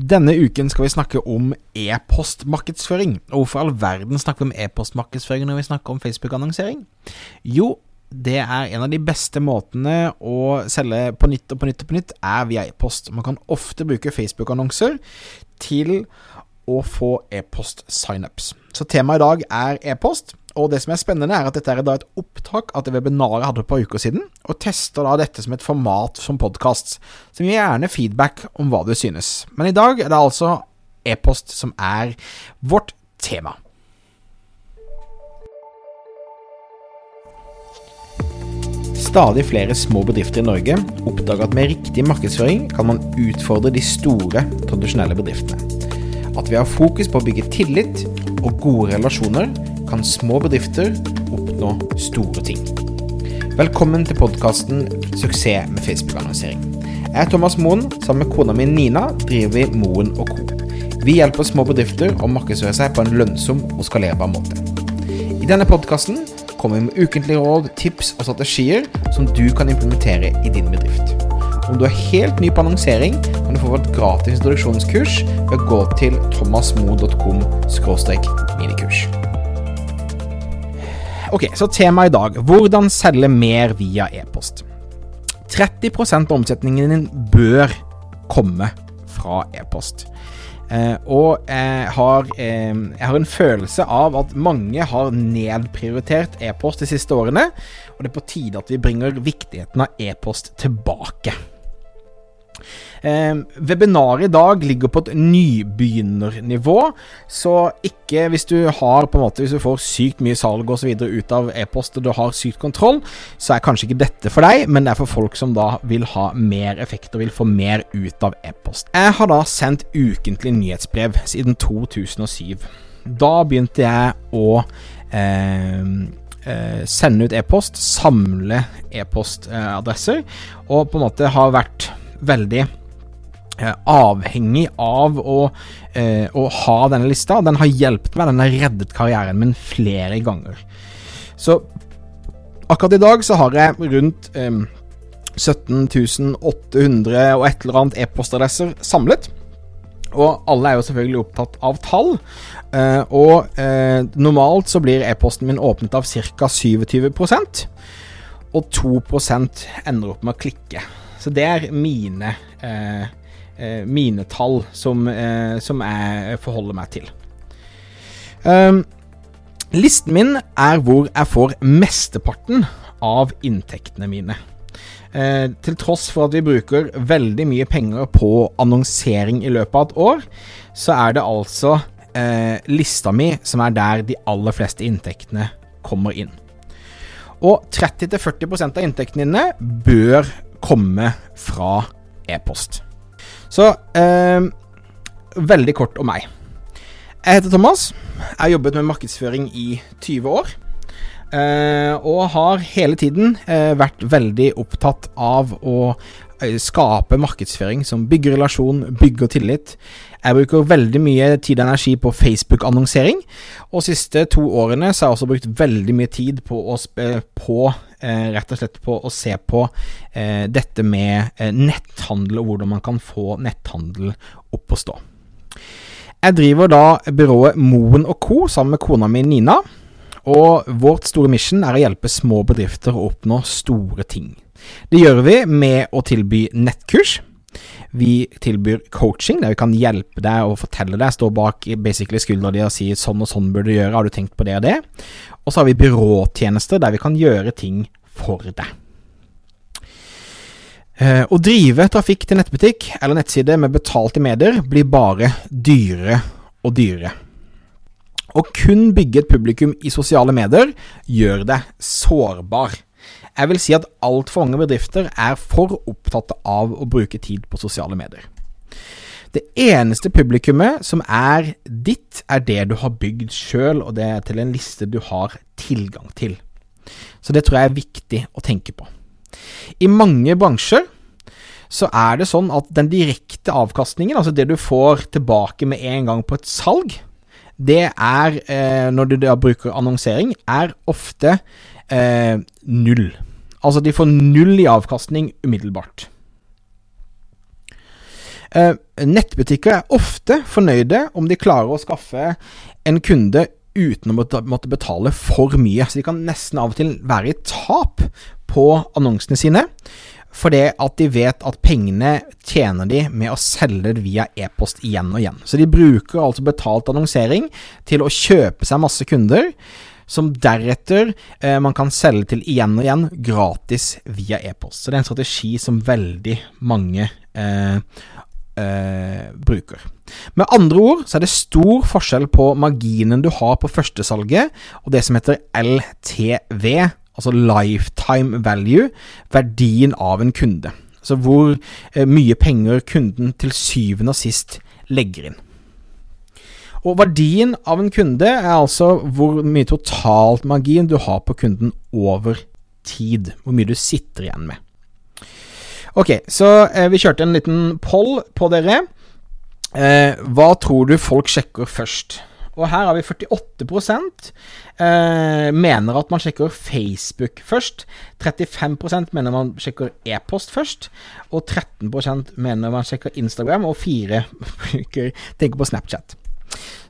Denne uken skal vi snakke om e-postmarkedsføring. Og hvorfor all verden snakker vi om e-postmarkedsføring når vi snakker om Facebook-annonsering? Jo, det er en av de beste måtene å selge på nytt og på nytt og på nytt, er via e-post. Man kan ofte bruke Facebook-annonser til å få e-post-signups. Så temaet i dag er e-post. Og det som er spennende, er at dette er et opptak av det webinaret jeg hadde på uker siden, og tester da dette som et format som podkast. Så gir gjerne feedback om hva du synes. Men i dag er det altså e-post som er vårt tema. Stadig flere små bedrifter i Norge oppdager at med riktig markedsføring kan man utfordre de store, tradisjonelle bedriftene. At vi har fokus på å bygge tillit og gode relasjoner, kan små bedrifter oppnå store ting. Velkommen til podkasten 'Suksess med Facebook-annonsering'. Jeg er Thomas Moen. Sammen med kona mi Nina driver vi Moen og Co. Vi hjelper små bedrifter å markedsføre seg på en lønnsom og skalerbar måte. I denne podkasten kommer vi med ukentlige råd, tips og strategier som du kan implementere i din bedrift. Om du er helt ny på annonsering, kan du få vårt gratis introduksjonskurs ved å gå til thomasmo.com minikurs. Ok, så temaet i dag hvordan selge mer via e-post. 30 av omsetningen din bør komme fra e-post. Eh, og jeg har, eh, jeg har, en følelse av at mange har nedprioritert e-post de siste årene, og det er på tide at vi bringer viktigheten av e-post tilbake. Eh, webinaret i dag ligger på et nybegynnernivå, så ikke hvis du har på en måte Hvis du får sykt mye salg og videre ut av e-post og du har sykt kontroll, så er kanskje ikke dette for deg, men det er for folk som da vil ha mer effekt og vil få mer ut av e-post. Jeg har da sendt ukentlig nyhetsbrev siden 2007. Da begynte jeg å eh, sende ut e-post, samle e-postadresser, og på en måte har vært veldig Eh, avhengig av å, eh, å, ha denne lista. Den har hjulpet meg, den har reddet karrieren min flere ganger. Så akkurat i dag så har jeg rundt eh, 17 800 og et eller annet e-postadresser samlet. Og alle er jo selvfølgelig opptatt av tall. Eh, og eh, normalt så blir e-posten min åpnet av ca. 27% og 2% ender opp med å klikke. Så det er mine eh, eh, mine tall som, eh, som, jeg forholder meg til. Um, listen min er hvor jeg får mesteparten av inntektene mine. Eh, til tross for at vi bruker veldig mye penger på annonsering i løpet av et år, så er det altså eh, lista mi som er der de aller fleste inntektene kommer inn. Og 30-40% av inntektene dine bør komme fra e-post. Så eh, veldig kort om meg. Jeg heter Thomas. Jeg har jobbet med markedsføring i 20 år. Eh, og har hele tiden eh, vært veldig opptatt av å eh, skape markedsføring som bygger relasjon, bygger tillit. Jeg bruker veldig mye tid og energi på Facebook-annonsering, og de siste to årene så har jeg også brukt veldig mye tid på på, rett og slett på å se på eh, dette med eh, netthandel, og hvordan man kan få netthandel opp å stå. Jeg driver da byrået Moen Co. sammen med kona mi Nina. Og vårt store mission er å hjelpe små bedrifter å oppnå store ting. Det gjør vi med å tilby nettkurs. Vi tilbyr coaching, der vi kan hjelpe deg og fortelle deg, stå bak basically skuldra di og si sånn og sånn burde du gjøre, har du tenkt på det og det? Og så har vi byråtjenester, der vi kan gjøre ting for deg. Eh, å drive trafikk til nettbutikk eller nettside med betalte medier blir bare dyrere og dyrere. Å kun bygge et publikum i sosiale medier gjør deg sårbar. Jeg vil si at altfor mange bedrifter er for opptatt av å bruke tid på sosiale medier. Det eneste publikummet som er ditt, er det du har bygd sjøl, og det er til en liste du har tilgang til. Så det tror jeg er viktig å tenke på. I mange bransjer så er det sånn at den direkte avkastningen, altså det du får tilbake med en gang på et salg, det er, eh, når du da bruker annonsering, er ofte eh, null. Altså, de får null i avkastning umiddelbart. Eh, nettbutikker er ofte fornøyde om de klarer å skaffe en kunde uten å måtte betale for mye. Så de kan nesten av og til være i tap på annonsene sine. For det at de vet at pengene tjener de med å selge det via e-post igjen og igjen. Så de bruker altså betalt annonsering til å kjøpe seg masse kunder, som deretter eh, man kan selge til igjen og igjen gratis via e-post. Så det er en strategi som veldig mange eh, eh, bruker. Med andre ord så er det stor forskjell på marginen du har på førstesalget, og det som heter LTV, altså lifetime value, verdien av en kunde. Altså hvor eh, mye penger kunden til syvende og sist legger inn. Og verdien av en kunde er altså hvor mye totalt margin du har på kunden over tid. Hvor mye du sitter igjen med. Ok, så eh, vi kjørte en liten poll på dere. Eh, hva tror du folk sjekker først? Og her har vi 48 eh, mener at man sjekker Facebook først. 35% mener man sjekker e-post først. Og 13% mener man sjekker Instagram. Og 4 tenker på Snapchat.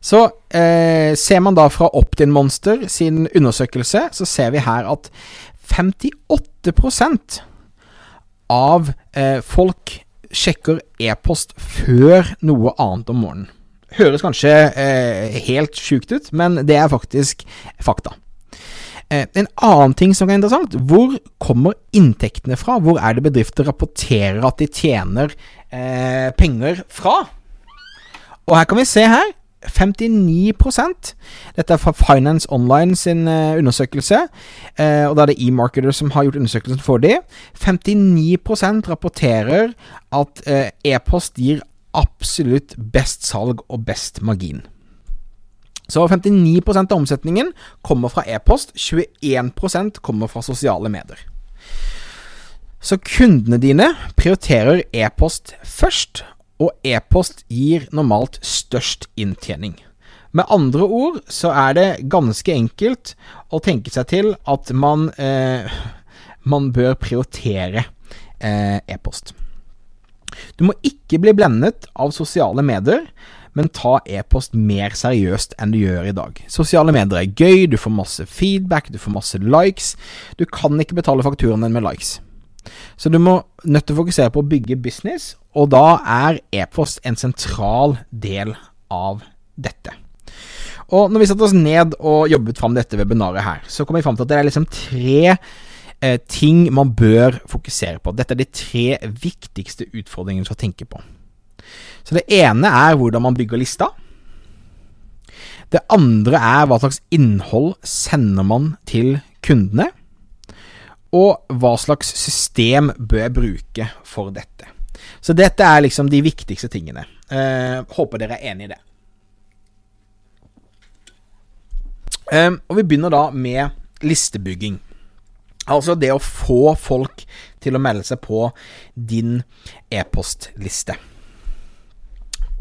Så eh, ser man da fra Optin Monster sin undersøkelse, så ser vi her at 58 av eh, folk sjekker e-post før noe annet om morgenen. Høres kanskje eh, helt sjukt ut, men det er faktisk fakta. Eh, en annen ting som er interessant, hvor kommer inntektene fra? Hvor er det bedrifter rapporterer at de tjener eh, penger fra? Og her kan vi se her 59 Dette er fra Finance Online sin uh, undersøkelse. Uh, og da er det eMarketer som har gjort undersøkelsen for dem. 59 rapporterer at uh, e-post gir absolutt best salg og best margin. Så 59% av omsetningen kommer fra e-post, 21% kommer fra sosiale medier. Så kundene dine prioriterer e-post først, og e-post gir normalt størst inntjening. Med andre ord så er det ganske enkelt å tenke seg til at man, eh, man bør prioritere eh, e-post. Du må ikke bli blendet av sosiale medier, men ta e-post mer seriøst enn du gjør i dag. Sosiale medier er gøy, du får masse feedback, du får masse likes. Du kan ikke betale fakturaen din med likes. Så du må nødt til å fokusere på å bygge business, og da er e-post en sentral del av dette. Og når vi satte oss ned og jobbet fram dette webinaret her, så kom vi fram til at det er liksom tre eh, ting man bør fokusere på. Dette er de tre viktigste utfordringene du skal tenke på. Så det ene er hvordan man bygger lista. Det andre er hva slags innhold sender man til kundene. Og hva slags system bør jeg bruke for dette. Så dette er liksom de viktigste tingene. Eh, håper dere er enig i det. Eh, og vi begynner da med listebygging. Altså det å få folk til å melde seg på din e-postliste.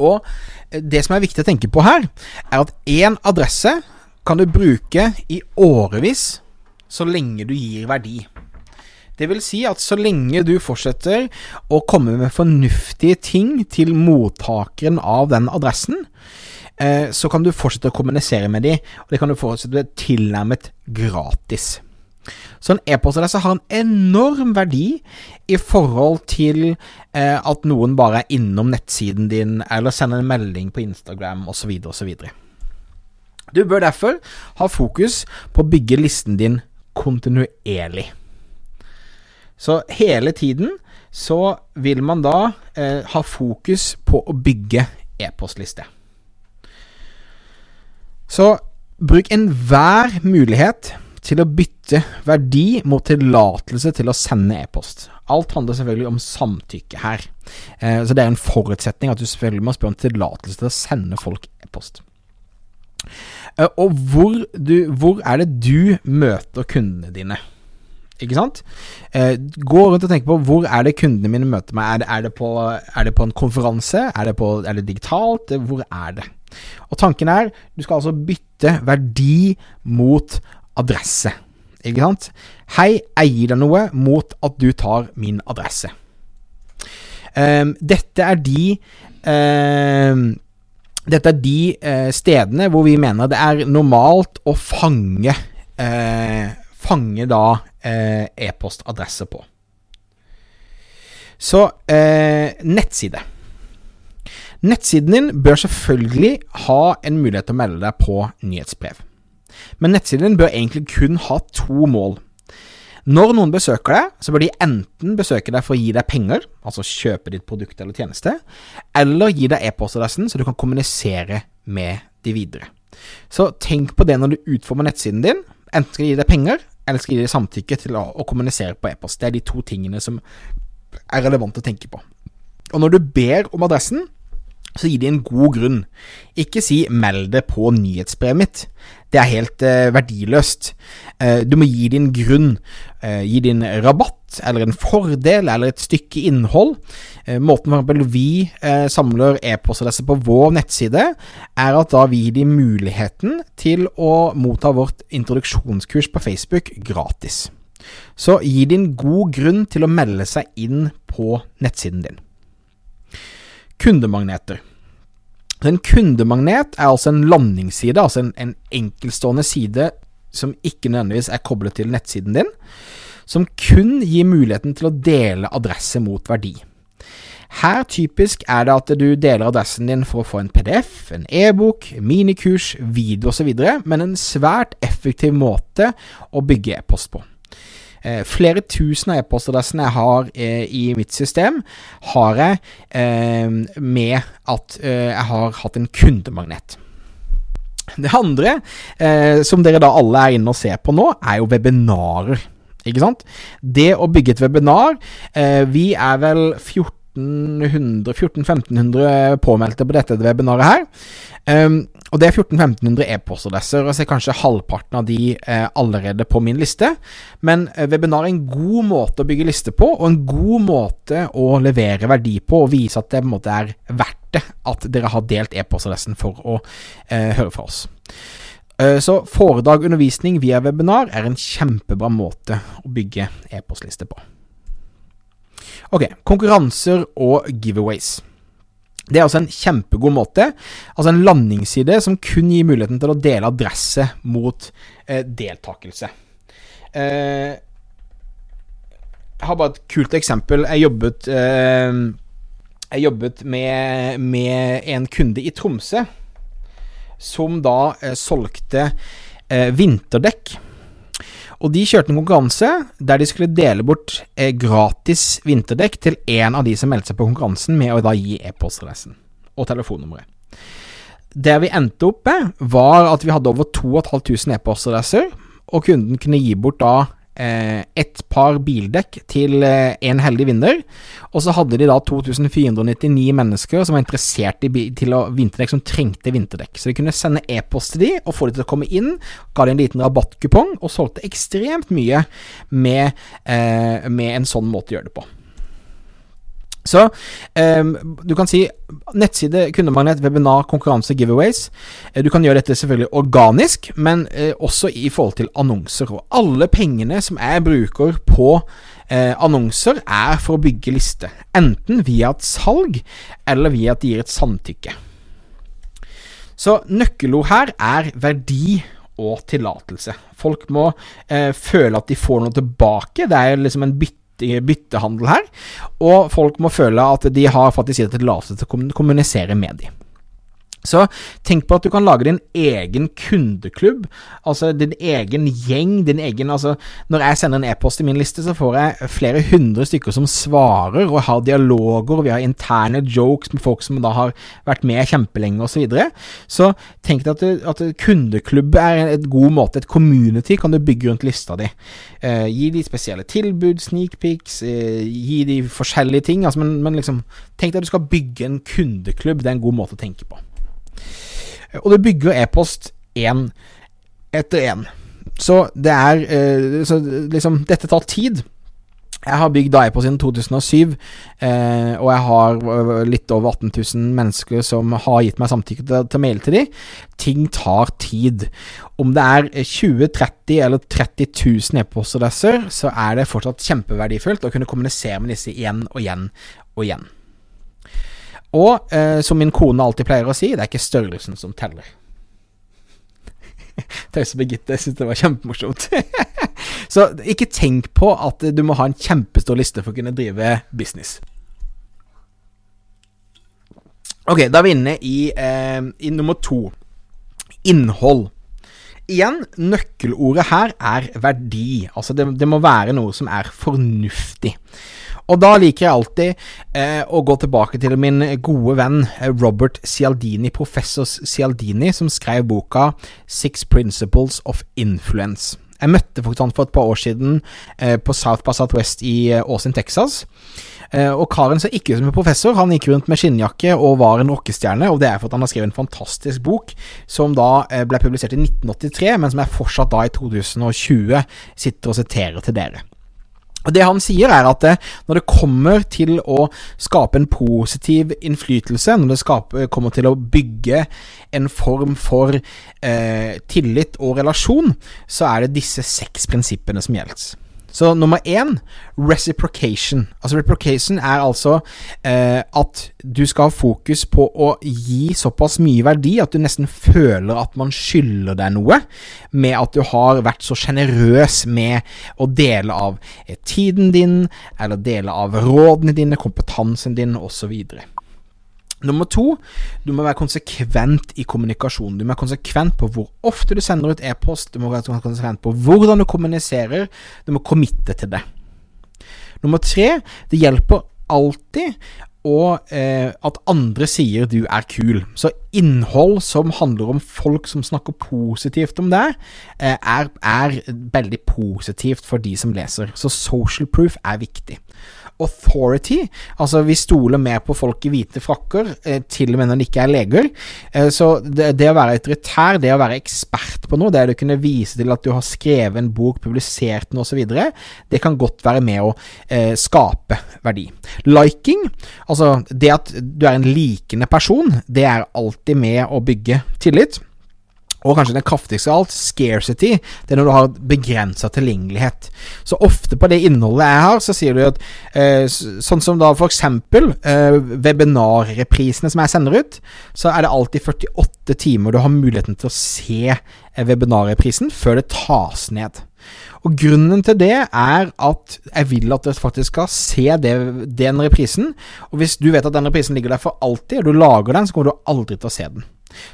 Og det som er viktig å tenke på her, er at én adresse kan du bruke i årevis så lenge du gir verdi. Det vil si at så lenge du fortsetter å komme med fornuftige ting til mottakeren av den adressen, eh, så kan du fortsette å kommunisere med dem, og det kan du fortsette tilnærmet gratis. Så en e-postadresse har en enorm verdi i forhold til eh, at noen bare er innom nettsiden din, eller sender en melding på Instagram osv. osv. Du bør derfor ha fokus på å bygge listen din kontinuerlig. Så hele tiden så vil man da eh, ha fokus på å bygge e-postliste. Så bruk enhver mulighet til å bytte verdi mot tillatelse til å sende e-post. Alt handler selvfølgelig om samtykke her. Eh, så det er en forutsetning at du selvfølgelig må spørre om tillatelse til å sende folk e-post. Eh, og hvor, du, hvor er det du møter kundene dine? Ikke sant? Eh, gå rundt og tenk på hvor er det kundene mine møter meg. Er det, er det, på, er det på, en konferanse? Er det, på, er det digitalt? Hvor er det? Og tanken er du skal altså bytte verdi mot adresse. Ikke sant? Hei, jeg gir deg noe mot at du tar min adresse. Eh, dette er de um, Dette er de eh, stedene hvor vi mener det er normalt å fange eh, Fange da uh, e-postadresse på. Så nettside. Nettsiden din bør selvfølgelig ha en mulighet til å melde deg på nyhetsbrev. Men nettsiden din bør egentlig kun ha to mål. Når noen besøker deg, så bør de enten besøke deg for å gi deg penger, altså kjøpe ditt produkt eller tjeneste, eller gi deg e-postadressen så du kan kommunisere med de videre. Så tenk på det når du utformer nettsiden din. Enten skal de gi deg penger, eller skal de gi deg samtykke til å, å kommunisere på e-post. Det er de to tingene som er relevant å tenke på. Og når du ber om adressen, så gi de en god grunn. Ikke si 'meld det på nyhetsbrevet mitt'. Det er helt eh, verdiløst. Eh, du må gi din grunn. Eh, gi din rabatt, eller en fordel, eller et stykke innhold. Eh, måten for vi eh, samler e-postadresser på vår nettside, er at da vi gir dem muligheten til å motta vårt introduksjonskurs på Facebook gratis. Så gi din god grunn til å melde seg inn på nettsiden din. Kundemagneter. En kundemagnet er altså en landingsside, altså en, en enkeltstående side som ikke nødvendigvis er koblet til nettsiden din, som kun gir muligheten til å dele adresse mot verdi. Her typisk er det at du deler adressen din for å få en PDF, en e-bok, minikurs, video osv., men en svært effektiv måte å bygge e-post på. Eh, flere tusen e-postadressene jeg har eh, i mitt system, har jeg eh, med at jeg har hatt en kundemagnet. Det andre, som dere da alle er inne og ser på nå, er jo webinarer. Ikke sant? Det å bygge et webinar Vi er vel 1400-1500 påmeldte på dette webinaret her. Og det er 1400-1500 e-postadresser, og jeg ser kanskje halvparten av de eh, allerede på min liste. Men eh, webinar er en god måte å bygge liste på, og en god måte å levere verdi på, og vise at det på en måte er verdt det at dere har delt e-postadressen for å eh, høre fra oss. Eh, så foredrag undervisning via webinar er en kjempebra måte å bygge e-postliste på. Ok, konkurranser og giveaways. Det er altså en kjempegod måte. Altså en landingsside som kun gir muligheten til å dele adresse mot eh, deltakelse. Eh, jeg har bare et kult eksempel. Jeg jobbet, eh, jeg jobbet med, med, en kunde i Tromsø som da eh, solgte eh, vinterdekk. Og de kjørte en konkurranse der de skulle dele bort eh, gratis vinterdekk til en av de som meldte seg på konkurransen, med å da gi e-postadressen og telefonnummeret. Det vi endte opp med, var at vi hadde over 2500 e-postadresser, og kunden kunne gi bort da ett par bildekk til eh, en heldig vinner. Og så hadde de da 2499 mennesker som var interessert i til å vinterdekk, som trengte vinterdekk. Så de kunne sende e-post til de og få de til å komme inn. Ga de en liten rabattkupong, og solgte ekstremt mye med, eh, med en sånn måte å gjøre det på. Så um, du kan si nettside, kundemagnet, webinar, konkurranse, giveaways. Eh, du kan gjøre dette selvfølgelig organisk, men uh, også i forhold til annonser. Og alle pengene som jeg bruker på Eh, annonser, er for å bygge liste. Enten via et salg, eller via at de gir et samtykke. Så nøkkelord her er verdi og tillatelse. Folk må eh, føle at de får noe tilbake. Det er liksom en bytte byttehandel her. Og folk må føle at de har faktisk gitt tillatelse til å kommunisere med dem. Så tenk på at du kan lage din egen kundeklubb, altså din egen gjeng, din egen altså Når jeg sender en e-post i min liste, så får jeg flere hundre stykker som svarer, og har dialoger, og vi har interne jokes med folk som da har vært med kjempelenge, osv. Så, videre. så tenk deg at, at kundeklubb er en god måte, et community kan du bygge rundt lista di. Eh, gi de spesielle tilbud, sneak peaks, eh, gi de forskjellige ting, altså, men, men liksom Tenk deg at du skal bygge en kundeklubb, det er en god måte å tenke på. Og det bygger e-post én etter én. Så det er eh, Så liksom, dette tar tid. Jeg har bygd e-post siden 2007, eh, og jeg har eh, litt over 18 000 mennesker som har gitt meg samtykke til, til å maile til dem. Ting tar tid. Om det er 20 30 eller 30 000 e-postadresser, så er det fortsatt kjempeverdifullt å kunne kommunisere med disse igjen og igjen og igjen. Og eh, som min kone alltid pleier å si, det er ikke størrelsen som teller. Tause Birgitte syntes det var kjempemorsomt. Så ikke tenk på at du må ha en kjempestor liste for å kunne drive business. Ok, da er vi inne i, eh, i nummer to. Innhold. Igjen, nøkkelordet her er verdi. Altså, det, det må være noe som er fornuftig. Og da liker jeg alltid eh, å gå tilbake til min gode venn eh, Robert Cialdini, professor Cialdini, som skrev boka Six Principles of Influence. Jeg møtte faktisk han for et par år siden eh, på South by Southwest i eh, Austin, Texas. Eh, og karen så ikke ut som en professor, han gikk rundt med skinnjakke og var en rockestjerne, og det er for at han har skrevet en fantastisk bok som da ble publisert i 1983, men som jeg fortsatt da i 2020 sitter og siterer til dere. Det han sier, er at det, når det kommer til å skape en positiv innflytelse, når det skaper, kommer til å bygge en form for eh, tillit og relasjon, så er det disse seks prinsippene som gjelder. Så nummer én reciprocation. Altså Reciprocation er altså eh, at du skal ha fokus på å gi såpass mye verdi at du nesten føler at man skylder deg noe, med at du har vært så sjenerøs med å dele av eh, tiden din, eller dele av rådene dine, kompetansen din, osv. Nummer to, du må være konsekvent i kommunikasjonen. Du må være konsekvent på hvor ofte du sender ut e-post, du må være konsekvent på hvordan du kommuniserer, du må committe til det. Nummer tre, det hjelper alltid og eh, at andre sier du er kul. Så innhold som handler om folk som snakker positivt om deg, eh, er, er, veldig positivt for de som leser. Så social proof er viktig authority. Altså, vi stoler mer på folk i hvite frakker, eh, til og med når de ikke er leger. Eh, så det, det, å være autoritær, det å være ekspert på noe, det å kunne vise til at du har skrevet en bok, publisert den osv., det kan godt være med å eh, skape verdi. Liking, altså det at du er en likende person, det er alltid med å bygge tillit. Og kanskje den kraftigste av alt, scarcity, det er når du har begrensa tilgjengelighet. Så ofte på det innholdet jeg har, så sier du at eh, sånn som da for eksempel eh, webinarreprisene som jeg sender ut, så er det alltid 48 timer du har muligheten til å se eh, webinarreprisen før det tas ned. Og Grunnen til det er at jeg vil at du faktisk skal se det, den reprisen. Og hvis du vet at den reprisen ligger der for alltid, og du lager den, så kommer du aldri til å se den.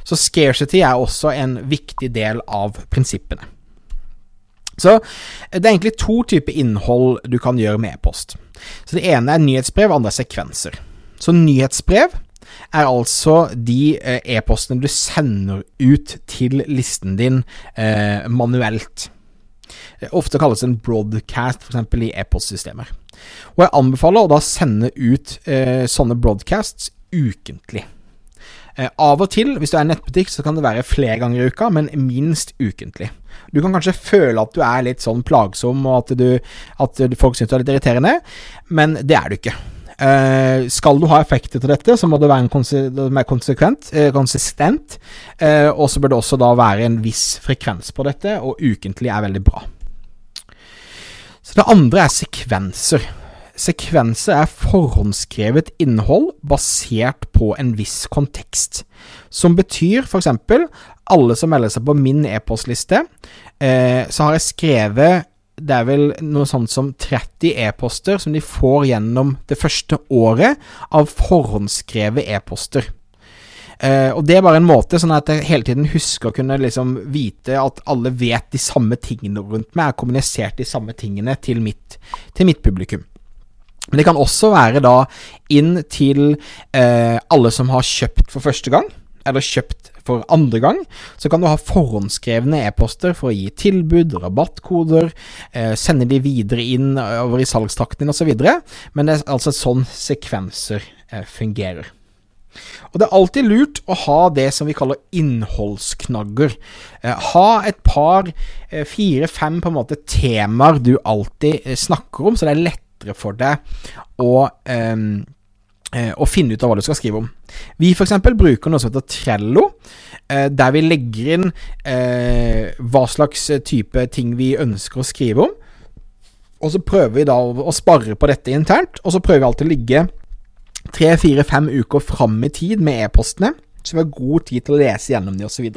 Så scarcity er også en viktig del av prinsippene. Så det er egentlig to typer innhold du kan gjøre med e-post. Så Det ene er nyhetsbrev, andre er sekvenser. Så nyhetsbrev er altså de eh, e-postene du sender ut til listen din eh, manuelt. Ofte kalles en broadcast, f.eks. i e-postsystemer. Og jeg anbefaler å da sende ut eh, sånne broadcasts ukentlig. Eh, av og til, hvis du er en nettbutikk, så kan det være flere ganger i uka, men minst ukentlig. Du kan kanskje føle at du er litt sånn plagsom, og at, du, at folk syns du er litt irriterende, men det er du ikke. Uh, skal du ha effekter til dette, så må det være konse mer konsekvent, uh, konsistent. Uh, og så bør det også da være en viss frekvens på dette, og ukentlig er veldig bra. Så det andre er sekvenser. Sekvenser er forhåndskrevet innhold basert på en viss kontekst, som betyr f.eks. alle som melder seg på min e-postliste, eh, så har jeg skrevet det er vel noe sånt som 30 e-poster som de får gjennom det første året av forhåndsskrevet e-poster. Uh, og Det er bare en måte sånn at jeg hele tiden husker å kunne liksom vite at alle vet de samme tingene rundt meg, har kommunisert de samme tingene til mitt, til mitt publikum. Men det kan også være da inn til eh, alle som har kjøpt for første gang, eller kjøpt for andre gang. Så kan du ha forhåndskrevne e-poster for å gi tilbud, rabattkoder, eh, sende de videre inn over i salgstakten din osv. Men det er altså sånn sekvenser eh, fungerer. Og det er alltid lurt å ha det som vi kaller innholdsknagger. Eh, ha et par, eh, fire-fem på en måte temaer du alltid eh, snakker om, så det er lett lettere for deg å, eh, å finne ut av hva du skal skrive om. Vi f.eks. bruker noe som heter Trello, eh, der vi legger inn eh, hva slags type ting vi ønsker å skrive om. Og så prøver vi da å spare på dette internt, og så prøver vi alltid å ligge tre, fire, fem uker fram i tid med e-postene, så vi har god tid til å lese gjennom de osv.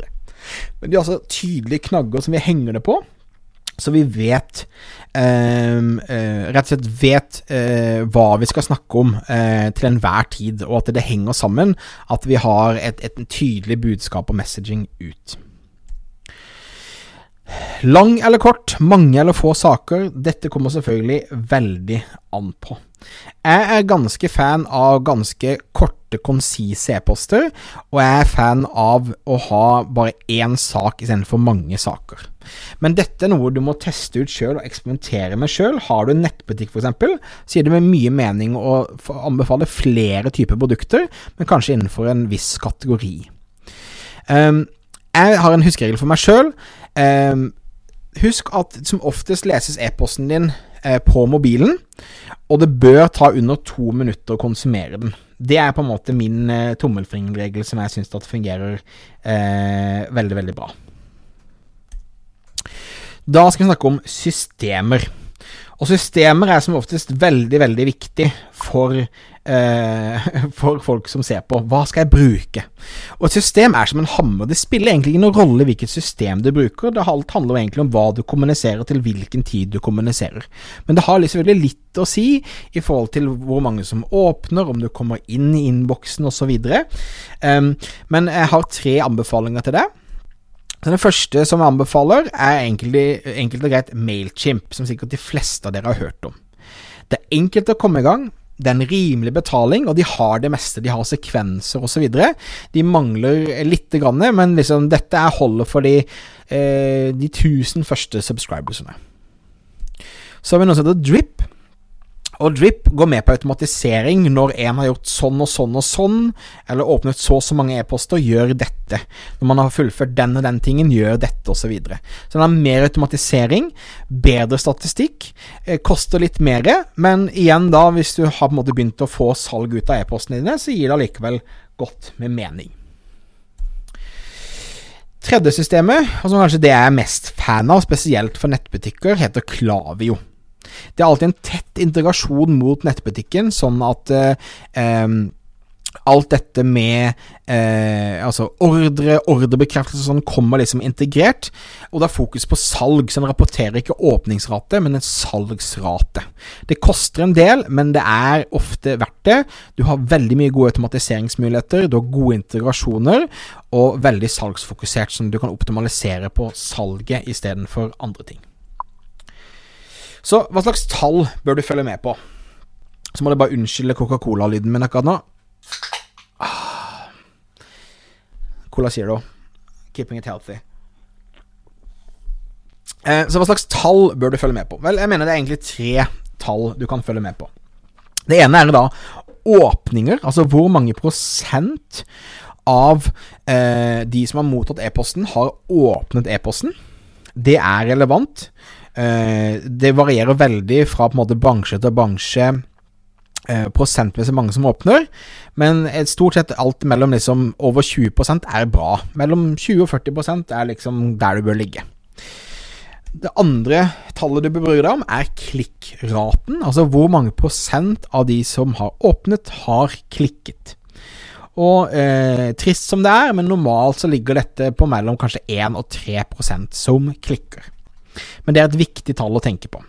Men de har altså tydelige knagger som vi henger det på, så vi vet uh, uh, Rett og slett vet uh, hva vi skal snakke om til enhver tid, og at det henger sammen. At vi har et, et tydelig budskap og messaging ut. Lang eller kort, mange eller få saker, dette kommer selvfølgelig veldig an på. Jeg er ganske fan av ganske korte, konsise e-poster, og jeg er fan av å ha bare én sak istedenfor mange saker. Men dette er noe du må teste ut sjøl og eksperimentere med sjøl. Har du en nettbutikk f.eks., så gir det med mye mening å anbefale flere typer produkter, men kanskje innenfor en viss kategori. Um, jeg har en huskeregel for meg sjøl. Um, husk at som oftest leses e-posten din eh, på mobilen, og det bør ta under to minutter å konsumere den. Det er på en måte min eh, tommelfingerregel som jeg syns fungerer eh, veldig, veldig bra. Da skal vi snakke om systemer. Og systemer er som oftest veldig, veldig viktig for, for folk som ser på. Hva skal jeg bruke? Og et system er som en hammer. Det spiller egentlig ingen rolle hvilket system du bruker. Det handler egentlig om hva du kommuniserer til hvilken tid du kommuniserer. Men det har selvfølgelig litt å si i forhold til hvor mange som åpner, om du kommer inn i innboksen osv. Um, men jeg har tre anbefalinger til det. Så Den første som jeg anbefaler, er enkelt og greit Mailchimp, som sikkert de fleste av dere har hørt om. Det er enkelt å komme i gang. Det er en rimelig betaling, og de har det meste. De har sekvenser osv. De mangler lite grann, men liksom, dette er holdet for de, eh, de 1000 første subscribersene. Så har vi noe som heter Drip. Og Drip går med på automatisering når en har gjort sånn og sånn og sånn, eller åpnet så og så mange e-poster, gjør dette. Når man har fullført den og den tingen, gjør dette, osv. Så, videre. så det er mer automatisering, bedre statistikk, eh, koster litt mer, men igjen da, hvis du har på en måte begynt å få salg ut av e-postene dine, så gir det allikevel godt med mening. Tredje systemet, og som kanskje det jeg er mest fan av, spesielt for nettbutikker, heter Klavio. Det er alltid en tett integrasjon mot nettbutikken, sånn at eh, alt dette med eh, altså ordre, ordrebekreftelse sånn kommer liksom integrert, og det er fokus på salg, så en rapporterer ikke åpningsrate, men en salgsrate. Det koster en del, men det er ofte verdt det. Du har veldig mye gode automatiseringsmuligheter, du har gode integrasjoner, og veldig salgsfokusert, sånn at du kan optimalisere på salget istedenfor andre ting. Så hva slags tall bør du følge med på? Så må du bare unnskylde Coca-Cola-lyden min akkurat nå. Ah. Cola Zero. Keeping it healthy. Eh, så hva slags tall bør du følge med på? Vel, jeg mener det er egentlig tre tall du kan følge med på. Det ene er da åpninger, altså hvor mange prosent av eh, de som har mottatt e-posten, har åpnet e-posten. Det er relevant. Eh, det varierer veldig fra på en måte bransje til bransje prosentvis prosentmessig mange som åpner, men stort sett alt mellom liksom over 20% er bra. Mellom 20 og 40% er liksom der du bør ligge. Det andre tallet du bør bry deg om, er klikkraten. Altså hvor mange prosent av de som har åpnet, har klikket. Og eh, trist som det er, men normalt så ligger dette på mellom kanskje 1 og 3% som klikker. Men det er et viktig tall å tenke på.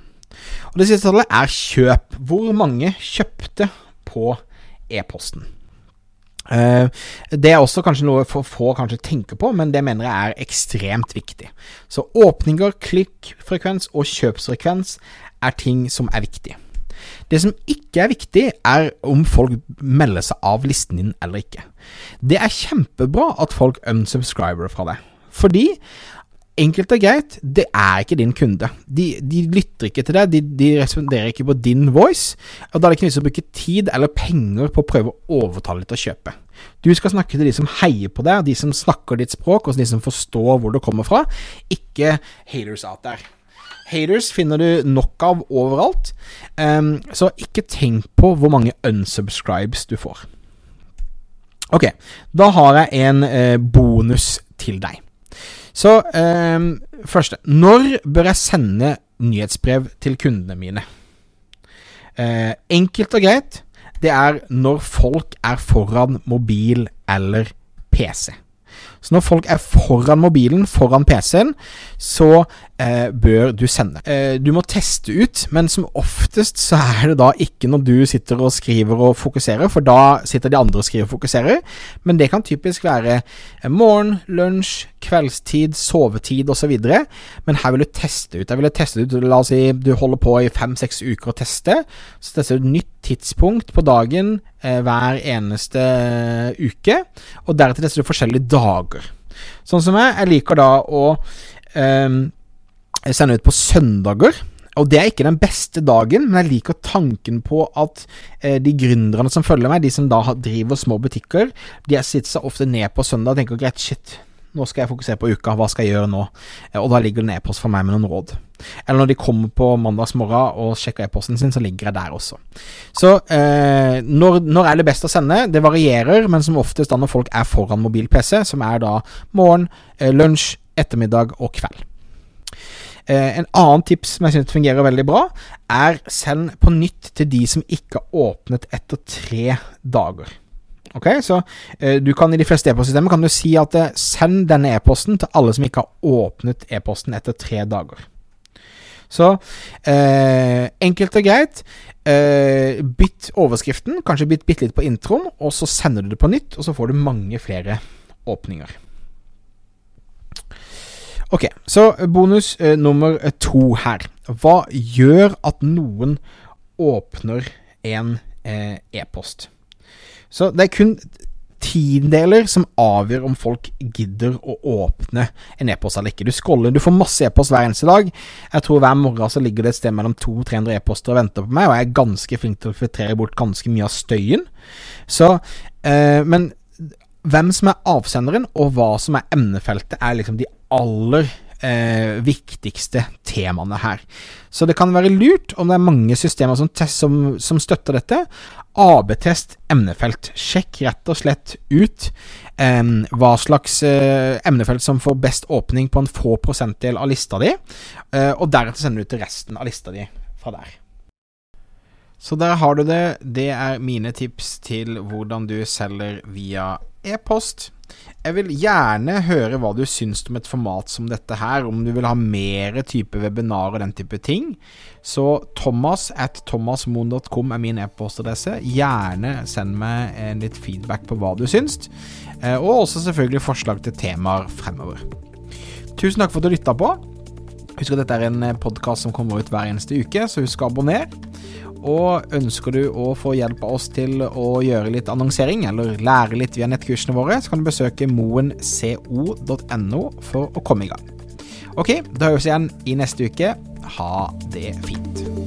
Og Det siste tallet er kjøp. Hvor mange kjøpte på e-posten? Uh, det er også kanskje noe for få kanskje tenker på, men det mener jeg er ekstremt viktig. Så åpninger, klikkfrekvens og kjøpsfrekvens er ting som er viktig. Det som ikke er viktig, er om folk melder seg av listen din eller ikke. Det er kjempebra at folk unsubscriber fra deg, fordi enkelt og greit, det er ikke din kunde. De, de lytter ikke til deg, de, de, responderer ikke på din voice. Og Da er det ikke nytt å bruke tid eller penger på å prøve å overtale dem til å kjøpe. Du skal snakke til de som heier på deg, de som snakker ditt språk, og de som forstår hvor du kommer fra, ikke haters out der. Haters finner du nok av overalt, um, så ikke tenk på hvor mange unsubscribes du får. Ok, da har jeg en eh, bonus til deg. Så eh, første Når bør jeg sende nyhetsbrev til kundene mine? Eh, enkelt og greit. det er når folk er foran mobil eller PC. Så når folk er foran mobilen, foran PC-en, så eh, bør du sende. Eh, du må teste ut, men som oftest så er det da ikke når du sitter og skriver og fokuserer, for da sitter de andre og skriver og fokuserer. Men det kan typisk være eh, morgen, lunsj, kveldstid, sovetid osv. Men her vil du teste ut. Jeg ville teste ut La oss si du holder på i fem-seks uker å teste. Så tester du et nytt tidspunkt på dagen eh, hver eneste uke, og deretter tester du forskjellige dager. Sånn som jeg, jeg liker da å eh, sende ut på søndager. Og det er ikke den beste dagen, men jeg liker tanken på at eh, de gründerne som følger meg, de som da driver små butikker, de sitter seg ofte ned på søndag og tenker greit, shit, nå skal jeg fokusere på uka, hva skal jeg gjøre nå? Eh, og da ligger det en e-post fra meg med noen råd. Eller når de kommer på mandagsmorgen og sjekker e-posten sin, så ligger jeg der også. Så eh, når, når, er det best å sende? Det varierer, men som oftest da når folk er foran mobil-PC, som er da morgen, eh, lunsj, ettermiddag og kveld. Eh, en annen tips som jeg synes fungerer veldig bra, er send på nytt til de som ikke har åpnet etter tre dager. Ok, så eh, du kan I de fleste e-postsystemer kan du si at eh, send denne e-posten til alle som ikke har åpnet e-posten etter tre dager. Så eh, enkelt og greit. Eh, bytt overskriften, kanskje bytt bitte litt på introen, og så sender du det på nytt, og så får du mange flere åpninger. Ok, så bonus eh, nummer to her. Hva gjør at noen åpner en eh, e-post? Så det er kun tiendeler som avgjør om folk gidder å åpne en e-post eller ikke. Du scroller, du får masse e-post hver eneste dag. Jeg tror hver morgen så ligger det et sted mellom 200-300 e-poster og venter på meg, og jeg er ganske flink til å filtrere bort ganske mye av støyen. Så, eh, men hvem som er avsenderen, og hva som er emnefeltet, er liksom de aller eh, viktigste temaene her. Så det kan være lurt, om det er mange systemer som, som, som støtter dette, AB-test emnefelt. Sjekk rett og slett ut eh, hva slags eh, emnefelt som får best åpning på en få prosentdel av lista di, eh, og deretter sender du til resten av lista di fra der. Så der har du det. Det er mine tips til hvordan du selger via e-post. Jeg vil gjerne høre hva du syns om et format som dette her, om du vil ha mer type webinar og den type ting. Så thomas at thomasmoen.com er min e-postadresse. Gjerne send meg en litt feedback på hva du syns, eh, og også selvfølgelig forslag til temaer fremover. Tusen takk for at du lytta på. Husk at dette er en podkast som kommer ut hver eneste uke, så husk å abonnere. Og ønsker du å få hjelp av oss til å gjøre litt annonsering, eller lære litt via nettkursene våre, så kan du besøke moenco.no for å komme i gang. Ok, da høres vi igjen i neste uke. Ha det fint.